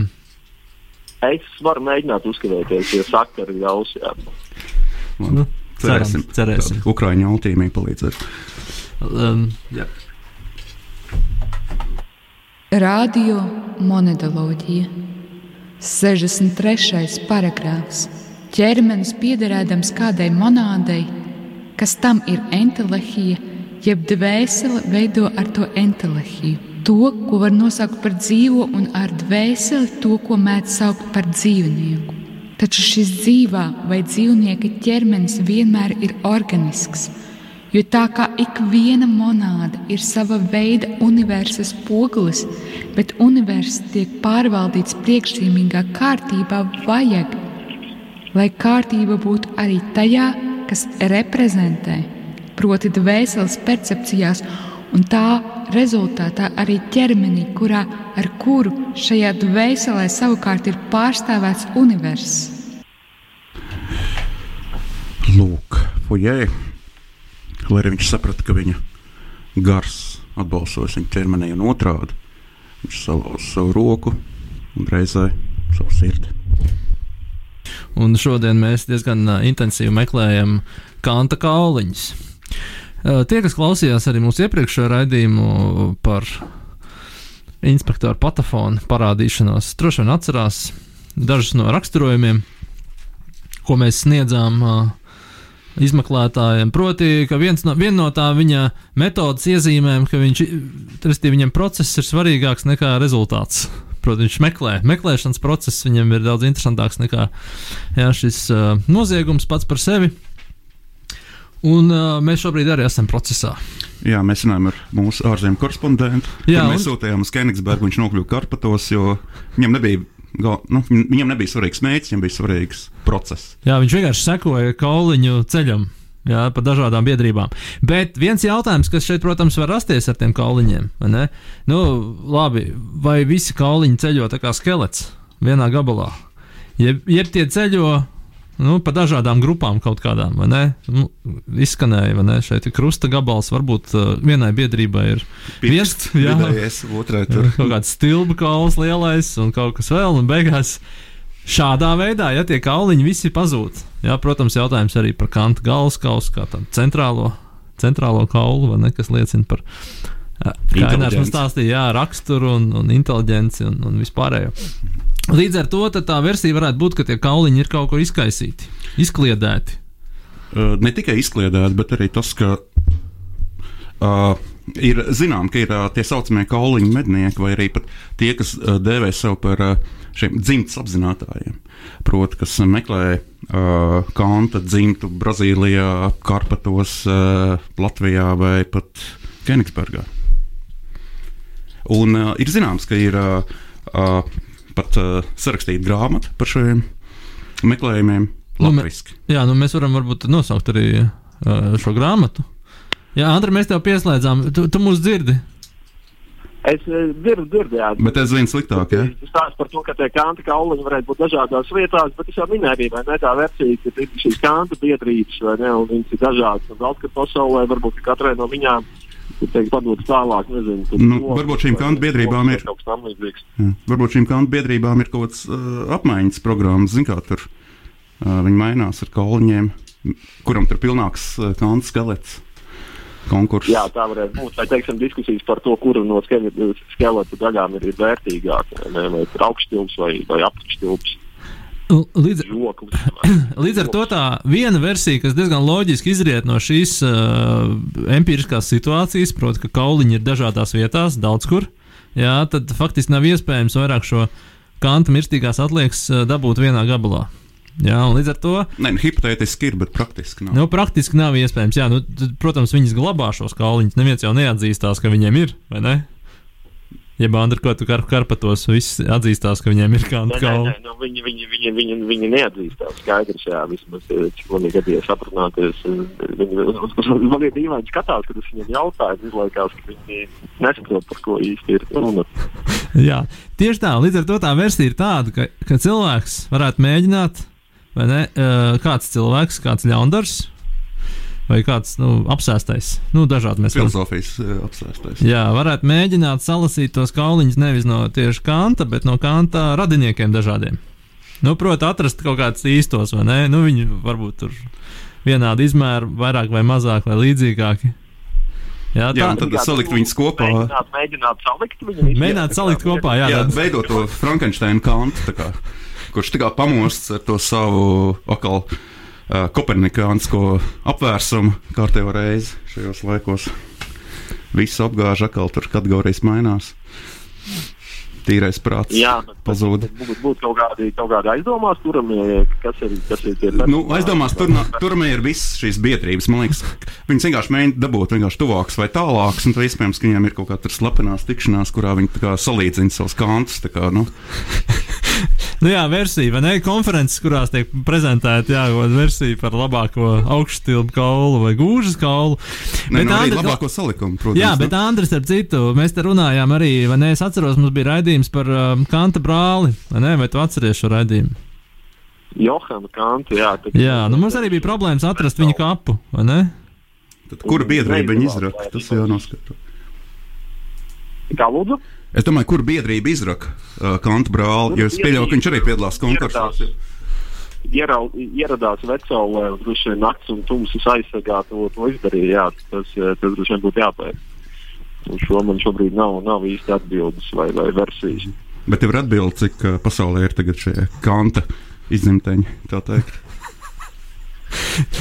Es varu mēģināt uzskatīties, ja sakari ļaus. Jā. Nu, cerēsim. cerēsim. Tad Ukraiņu altīmī palīdzēt. Um, jā. Radio monodoloģija. 63. paragrāfs. Ķermenis piederēdams kādai monādei, kas tam ir entelehija, jeb dvēsele veido ar to entelehiju. To, ko var nosaukt par dzīvo, un ar dvēseli to, ko mēdz saukt par dzīvnieku. Taču šis dzīvā vai dzīvnieka ķermenis vienmēr ir organisks. Jo tā kā ik viena monāda ir sava veida universas pogulis, bet universs tiek pārvaldīts priekšzīmīgā kārtībā, vajag, lai kārtība būtu arī tajā, kas reprezentē, proti, dvēseles percepcijās, un tā rezultātā arī ķermenī, kurā ar kuru šajā dvēselē savukārt ir pārstāvēts universs. Lūk, fujē. Lai arī viņš saprata, ka viņa gars atbalstos viņa ķermenī un otrādi, viņš salauza savu roku un reizē savu sirdi. Un šodien mēs diezgan intensīvi meklējam kanta kauliņus. Tie, kas klausījās arī mūsu iepriekšējo raidījumu par inspektoru patafonu parādīšanos, droši vien atcerās dažus no raksturojumiem, ko mēs sniedzām izmeklētājiem. Proti, ka viens no, viena no tā viņa metodas iezīmēm, ka viņš, viņam process ir svarīgāks nekā rezultāts. Proti, viņš meklē, meklēšanas process viņam ir daudz interesantāks nekā jā, šis uh, noziegums pats par sevi. Un uh, mēs šobrīd arī esam procesā. Jā, mēs runājam ar mūsu ārzemju korespondentu. Jā, mēs un... sūtījām uz Kenigsbergu, viņš nokļuva Karpatos, jo viņam nebija Gal, nu, viņam nebija svarīgs mērķis, viņam bija svarīgs process. Jā, viņš vienkārši sekoja kauliņu ceļam. Jā, pa dažādām biedrībām. Bet viens jautājums, kas šeit, protams, var rasties ar tiem kauliņiem, vai nu, labi, vai visi kauliņi ceļo tā kā skelets vienā gabalā? Jeb, jeb tie ceļo nu, pa dažādām grupām kaut kādām, vai ne? Nu, izskanēja, vai ne? Šeit ir krusta gabals, varbūt uh, vienai biedrībai ir viens, jā, otrai tur. Kaut kāds stilbu kauls lielais un kaut kas vēl, un beigās šādā veidā, ja tie kauliņi visi pazūd. Jā, protams, jautājums arī par kanta galvas kausu, kā tādu centrālo, centrālo kaulu, vai ne, kas liecina par, kā Inārs man stāstīja, jā, raksturu un, un inteliģenci un, un vispārējo. Līdz ar to tā versija varētu būt, ka tie kauliņi ir kaut kur izkaisīti, izkliedēti. Ne tikai izkliedēti, bet arī tas, ka uh, ir zinām, ka ir tie saucamie kauliņu mednieki, vai arī tie, kas dēvē sev par šiem dzimtas apzinātājiem. Proti, kas meklē uh, kanta dzimtu Brazīlijā, Karpatos, uh, Latvijā vai pat Kenigsburgā. Un uh, ir zināms, ka ir uh, uh, pat uh, sarakstīt grāmatu par šiem meklējumiem. Nu, jā, nu mēs varam varbūt nosaukt arī uh, šo grāmatu. Jā, Andri, mēs tev pieslēdzām. Tu, tu mūs dzirdi? Es eh, dzirdu, dzirdu, jā. Bet es zinu sliktāk, jā. Es stāstu par to, ka tie kanta kauliņi varētu būt dažādās vietās, bet es jau minēju arī, vai ne, tā versija, ka ir šīs kanta biedrības, vai ne, un viņas ir dažādas. Un daudz, ka pasaulē varbūt katrai no viņām teikt, padodas tālāk. Nezinu, nu, no, varbūt šīm kantu biedrībām ir kaut kas tamlīdzīgs. Varbūt šīm kantu biedrībām ir kaut kāds uh, apmaiņas programmas, zin kā tur uh, viņi mainās ar kolņiem, kuram tur pilnāks uh, kantu skelets. Konkurss. Jā, tā varētu būt. Vai teiksim, diskusijas par to, kura no skeleta daļām ir, ir vērtīgāka. Vai, vai augšstilps vai, vai apakšstilps. Līdz, līdz ar to tā viena versija, kas diezgan loģiski izriet no šīs uh, empiriskās situācijas, proti, ka kauliņi ir dažādās vietās, daudz kur, jā, tad faktiski nav iespējams vairāk šo kanta mirstīgās atliekas uh, dabūt vienā gabalā. Jā, līdz ar to. Nē, nu, hipotētiski ir, bet praktiski nav. Nu, praktiski nav iespējams. Jā, nu, tad, protams, viņas glabā šos kauliņus. Neviens jau neatzīstās, ka viņiem ir, vai ne? Ja Bandra, tu kar karpatos, visi atzīstās, ka viņiem ir kāda kaula. Nu, viņi, viņi, viņi, viņi, viņi neatzīstās. Skaidrs, jā, vismaz, eh, cik man ir gadījies aprunāties. Eh, viņi man ir dīvaini skatās, kad es viņiem jautāju, izlaikās, ka viņi nesaprot, par ko īsti ir runa. jā, tieši tā, līdz ar to tā versija ir tāda, ka, ka cilvēks varētu mēģināt, vai ne, kāds cilvēks, kāds ļaundars, vai kāds nu, apsēstais. Nu, dažādi mēs filozofijas varam... Apsēstais. Jā, varētu mēģināt salasīt tos kauliņus nevis no tieši kanta, bet no kanta radiniekiem dažādiem. Nu, Protams, atrast kaut kādus īstos, vai ne? Nu, viņi varbūt tur vienādi izmēri, vairāk vai mazāk, vai līdzīgāki. Jā, tā, jā tad salikt viņus kopā. Mēģināt, mēģināt salikt viņus. Mēģināt salikt kopā, jā. jā veidot to Frankensteina kantu, kurš tā kā pamosts ar to savu akalu uh, kopernikānsko apvērsumu kārtējo reizi šajos laikos. Viss apgāž atkal, tur kategorijas mainās. Tīrais prāts Jā, pazūd. Būtu būt kaut kādi, kaut kādi aizdomās, turamie, kas ir, kas ir tie nu, aizdomās, tur, turamie ir visas šīs biedrības. Man liekas, viņas vienkārši mēģina dabūt vienkārši tuvākas vai tālākas, un iespējams, ka viņiem ir kaut kāda slapenās tikšanās, kurā viņi salīdzina savus kantus. Kā, nu. nu jā, versija, vai ne? Konferences, kurās tiek prezentēta, jā, versija par labāko augšstilbu kaulu vai gūžas kaulu. Nē, bet nu, Andri, labāko salikumu, protams. Jā, bet Andris, ar citu, mēs te runājām arī, vai ne? Es atceros, mums bija raidījums par um, Kanta brāli, vai ne? Vai tu atceries šo raidījumu? Johana Kanta, jā. Jā, nu mums arī bija problēmas atrast viņa kapu, vai ne? Tad, kura biedrība viņa izraka? Tas jau noskatās. Kā lūdzu? Es domāju, kur biedrība izraka uh, Kanta brāli, jo es pieļauju, ka viņš arī piedalās konkursos. Ierau, ieradās Vecaulē, un droši vien nakts un tumsas aizsargā to, to izdarīja. Jā, tas, tas droši vien būtu jāpēc. Un šo man šobrīd nav, nav īsti atbildes vai, vai versijas. Bet tev ir atbilde, cik uh, pasaulē ir tagad šie kanta izņemteņi, tā teikt.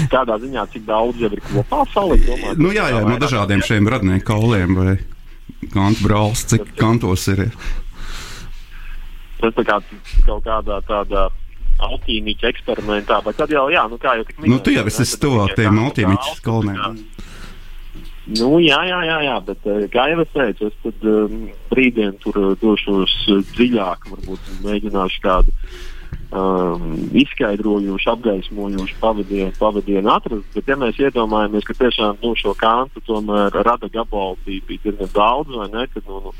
Tādā ziņā, cik daudz jau ir kopā salikt. Domāju, Nu, jā, jā, no dažādiem šiem radnieku kauliem vai kantu brālis, cik kantos ir. Tas kā kaut kādā tādā alķīmiķa eksperimentā, bet tad jau, jā, nu kā jau tik Nu, tu jau esi tuvāk tiem altīmiķis kalniem. Nu, jā, jā, jā, jā, bet eh, kā jau es teicu, es tad um, brīdien tur uh, došos uh, dziļāk, varbūt mēģināšu kādu um, izskaidrojošu, apgaismojošu pavadienu, pavadienu atrast. Bet, ja mēs iedomājamies, ka tiešām nu, šo kantu tomēr rada gabalu bija, bija diezgan daudz, vai ne? Tad, nu, nu,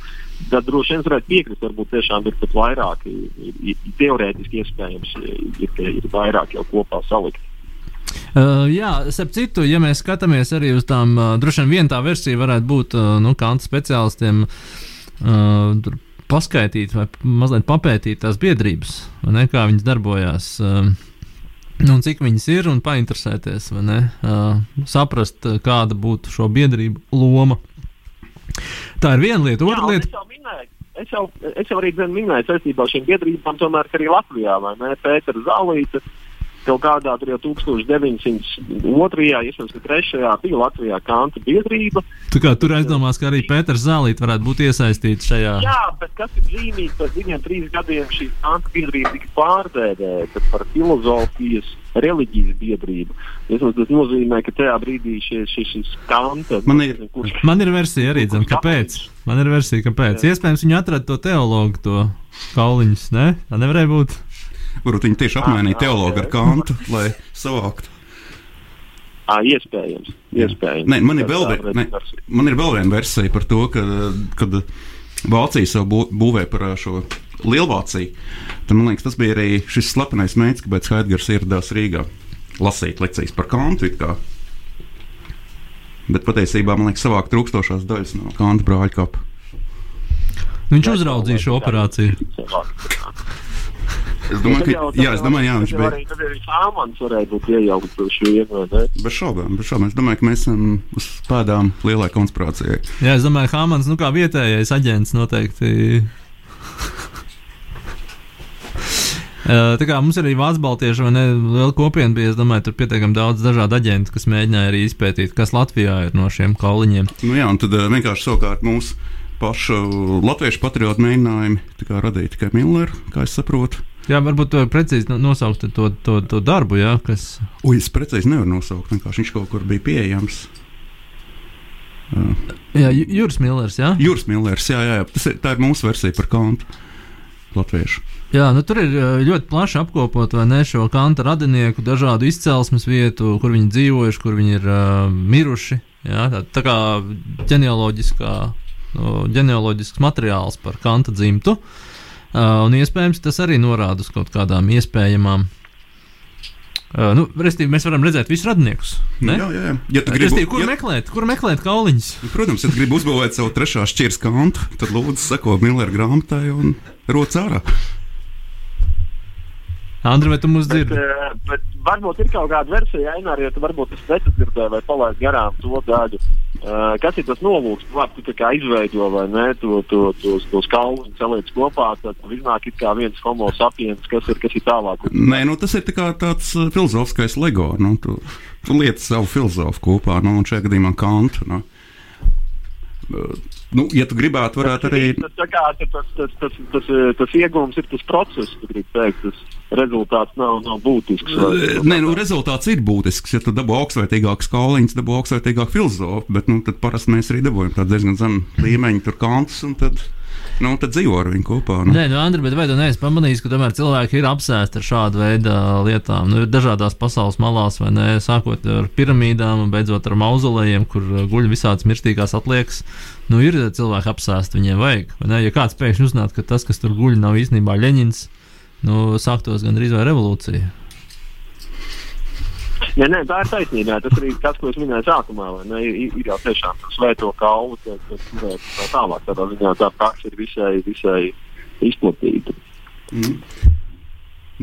tad droši vien varētu piekrist, varbūt tiešām ir pat vairāk, ir, ir, teorētiski iespējams, ir, ir, ir vairāk jau kopā salikt. Uh, jā, starp citu, ja mēs skatāmies arī uz tām, uh, droši vien tā versija varētu būt uh, nu, kanta speciālistiem. Uh, Paskaidrot, vai mazliet papētīt tās biedrības, ne, kā viņas darbojās, uh, un cik viņas ir, un painteresēties, vai ne, uh, saprast, uh, kāda būtu šo biedrību loma. Tā ir viena lieta. Otra lieta, es jau Es jau, arī minēju saistībā ar šīm biedrībām, tomēr arī Latvijā, vai ne? Pētera Zālīte, kaut kādā tur jau 1902. iespējams, ka 3. bija Latvijā kanta biedrība. tā kā tur aizdomās, ka arī Pēters Zālīt varētu būt iesaistīts šajā. Jā, bet kas ir zīmīgs, pēc viņiem trīs gadiem šī kanta biedrība tika pārdēvēta par filozofijas reliģijas biedrību. Vismaz tas nozīmē, ka tajā brīdī šis, šis, šis kanta. Man ir- kurš, Man ir versija arī, zin, kāpēc. Man ir versija, kāpēc. Iespējams, viņi atrada to teologu, to kauliņus. Ne? Tā nevarēja būt. Varbūt viņi tieši apmainīja Ah, teologu ar kantu, lai savāktu. Ā, iespējams, iespējams. Nē, man ir vēl, ne, man ir vēl viena versija par to, ka, kad Vācija savu bū- būvēja par ā, šo Lielvāciju. Tad man liekas, tas bija arī šis slepenais mērķis, kāpēc Haidgars ieradās Rīgā lasīt lekcijas par kantu. Bet patiesībā man liekas, savāk trūkstošās daļas no kanta brāļa kapa. Viņš uzraudzīja šo operāciju. Es domāju, ka, jā, es domāju, jā, viņš bija. Arī, tad arī Sāmans varēja būt iejaukts uz šo ne? Bez šaubām, bez šaubām. Es domāju, ka mēs esam uz pēdām lielai konspirācijai. Jā, es domāju, Hāmans, nu kā vietējais aģents noteikti. Uh, Tā kā mums ir arī Vācu baltieši, vai ne? Liela kopiena bija. Es domāju, tur pietiekami daudz dažādu aģentu, kas mēģināja arī izpētīt, kas Latvijā ir no šiem kauliņiem. Nu, jā, un tad uh, vienkārši savukārt mūsu pašu latviešu patriotu mēģinājumi tā kā radīt tikai Milleru, kā es saprotu. Jā, varbūt to precīzi no- nosaukt to, to, to darbu, jā, kas. Ui, es precīzi nevaru nosaukt, vienkārši viņš kaut kur bija pieejams. Uh, Jā, Ju- Juris Millers, jā. Jūras Millers, jā, jā, jā. Tas ir, tā ir mūsu versija par kantu latviešu. Jā, nu tur ir uh, ļoti plaši apkopot vai ne šo kanta radinieku, dažādu izcelsmes vietu, kur viņi dzīvojuši, kur viņi ir uh, miruši. Jā, tā, tā kā ģenealoģiskā, no, ģenealoģisks materiāls par kanta dzimtu. Uh, un iespējams tas arī norāda uz kaut kādām iespējamām. Uh, nu, restīvi, mēs varam redzēt visus radiniekus. Ne? Jā, jā, jā. Ja tu Restīvi, gribi, kur ja, meklēt, kur meklēt kauliņus? protams, ja gribi uzbūvēt savu trešā šķiras kantu, tad lūdzu seko Millera grāmatai un roc ārā. Andri, vai tu mūs Bet, dzirdi? eh, bet varbūt ir kaut kāda versija, Ainār, ja tu varbūt es nesadzirdēju vai palaid garām to daļu. Uh, kas ir tas nolūks? Nu, Labi, tu tā kā izveido vai ne, to, to, tos, tos kalnus saliec kopā, tad iznāk it kā viens homo sapiens, kas ir, kas ir tālāk. Nē, nu, tas ir tā kā tāds uh, filozofiskais LEGO. Nu, tu, tu lieti savu filozofu kopā, nu, un šajā gadījumā kantu. Nu. Uh, Nu, ja tu gribētu, varētu arī. Tas, tā kā, tas, tas, tas, tas, tas, iegūms ir tas process, tu gribi teikt, tas rezultāts nav, nav būtisks. vai- Nē, nu, rezultāts ir būtisks. Ja tu dabū augstsvērtīgākus kauliņus, dabū augstsvērtīgāku filozofu, bet nu, tad parasti mēs arī dabūjam tādu diezgan zemu līmeņu, tur kantus, un tad, nu, tad dzīvo ar viņu kopā. Nu. Nē, nu, Andri, bet vai tu neesi pamanījis, ka tomēr cilvēki ir apsēsti ar šādu veidu lietām? Nu, ir dažādās pasaules malās, vai ne? Sākot ar piramīdām un beidzot ar mauzolejiem, kur uh, guļ visādas mirstīgās atliekas. Nu, ir cilvēki apsēsti, viņiem vajag. Ja kāds pēkšņi uzzinātu, ka tas, kas tur guļ, nav īstenībā Leņņņins, nu, sāktos gandrīz vai revolūcija. Ja, nē, tā ir taisnība. Tas arī tas, ko es minēju sākumā. Ne, ir, ir jau tiešām tas svēto kaulu, kas tur tā tālāk. Tādā ziņā tā praksa ir visai, visai izplatīta. Mm.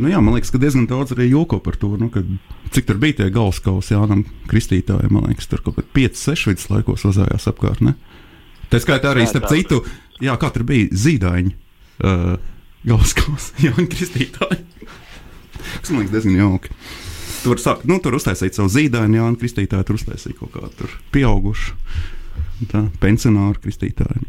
Nu, jā, man liekas, ka diezgan daudz arī joko par to, nu, kad, cik tur bija tie galvaskausi Jānam Kristītājam. Man liekas, tur kaut kādā 5-6 vidus laikos uzājās apkārt. Ne? Tā skaitā arī, starp citu, jā, kā tur bija zīdaiņi uh, galvaskausi Jānis Kristītāji. Tas man liekas diezgan jauki. Tur, sāk, nu, tur uztaisīt savu zīdaini, Jānis Kristītāju, tur uztaisīt kaut kādu tur pieaugušu, tā, pensionāru Kristītāju.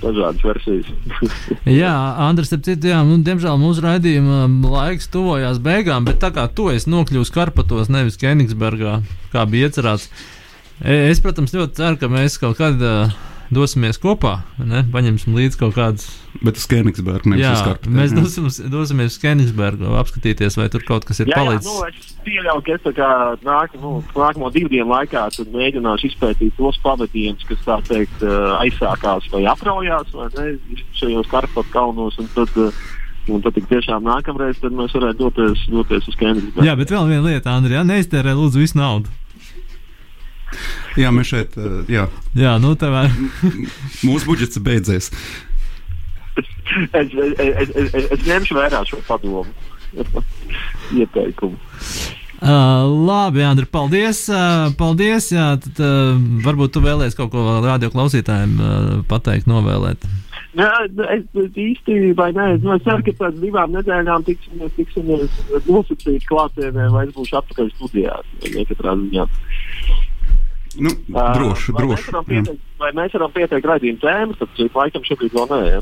Dažādas versijas. Jā, Andris, ap citu, jā, nu, diemžēl mūsu raidījuma laiks tuvojās beigām, bet tā kā tu esi nokļuvis Karpatos, nevis Kenigsbergā, kā bija iecerēts, e, es, protams, ļoti ceru, ka mēs kaut kad uh, dosimies kopā, ne? paņemsim līdzi kaut kādas. Bet uz Kenigsbergu nevis Jā, uz Karpatēm. mēs jā. dosimies, dosimies uz Kenigsbergu, apskatīties, vai tur kaut kas ir Jā, jā, palicis. nu, es pieļauju, ka es tā kā nāk, nu, nākamo divu dienu laikā mēģināšu izpētīt tos pavadījumus, kas tā teikt eh, aizsākās vai apraujās vai ne, šajos Karpatu kalnos. Un tad, eh, un tad tik tiešām nākamreiz tad mēs varētu doties, doties uz Kenigsbergu. Jā, bet vēl viena lieta, Andri, jā, neiztērē lūdzu visu naudu. Jā, mēs šeit, uh, jā, Jā, nu tev ir. mūsu budžets beidzies. es, es, es, es, es, ņemšu vērā šo padomu. Ieteikumu. Uh, labi, Andri, paldies. Uh, paldies jā, tad, uh, varbūt tu vēlēsies kaut ko vēl radio klausītājiem uh, pateikt, novēlēt. Jā, es es īsti vai nē, nu, es ceru, ka pēc divām nedēļām tiksimies, tiksimies nosacīti klātienē, vai es būšu atpakaļ studijās. vai Katrā ziņā. Nu, droši, vai droši. Mēs varam pieteikt, vai mēs varam pieteikt raidījumu tēmu, tad cik laikam šobrīd vēl nē. Ja?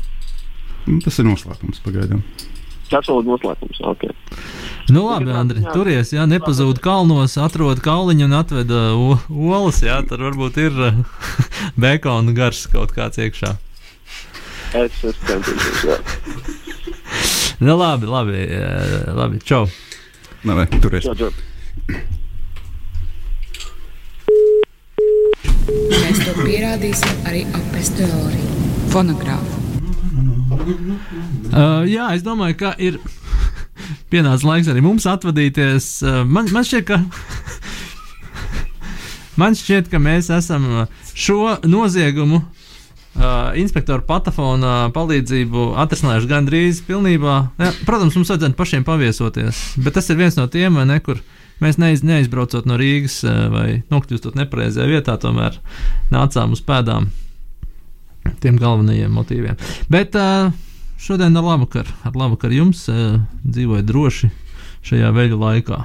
Nu, Tas ir noslēpums pagaidām. Tas vēl ir noslēpums. Okay. Nu, labi, Andri, turies, jā, nepazūd kalnos, atrod kauliņu un atved uh, olas, jā, tur varbūt ir uh, bekona gars kaut kāds iekšā. Es, es centīšos. Jā. Nu, labi, labi, uh, labi, čau. Nē, vai, turies. Jā, jā. Mēs to pierādīsim arī apes teoriju. Fonogrāfu. Uh, jā, es domāju, ka ir pienācis laiks arī mums atvadīties. Uh, man, man šķiet, ka. Man šķiet, ka mēs esam šo noziegumu uh, inspektoru patafona palīdzību atrisinājuši gandrīz pilnībā. Jā, protams, mums vajadzētu pašiem paviesoties, bet tas ir viens no tiem, vai ne, kur mēs neiz, neizbraucot no Rīgas uh, vai nokļūstot nepareizajā vietā, tomēr nācām uz pēdām tiem galvenajiem motīviem. Bet uh, šodien ar labu vakaru, ar labu vakaru jums, uh, dzīvojiet droši šajā veļu laikā.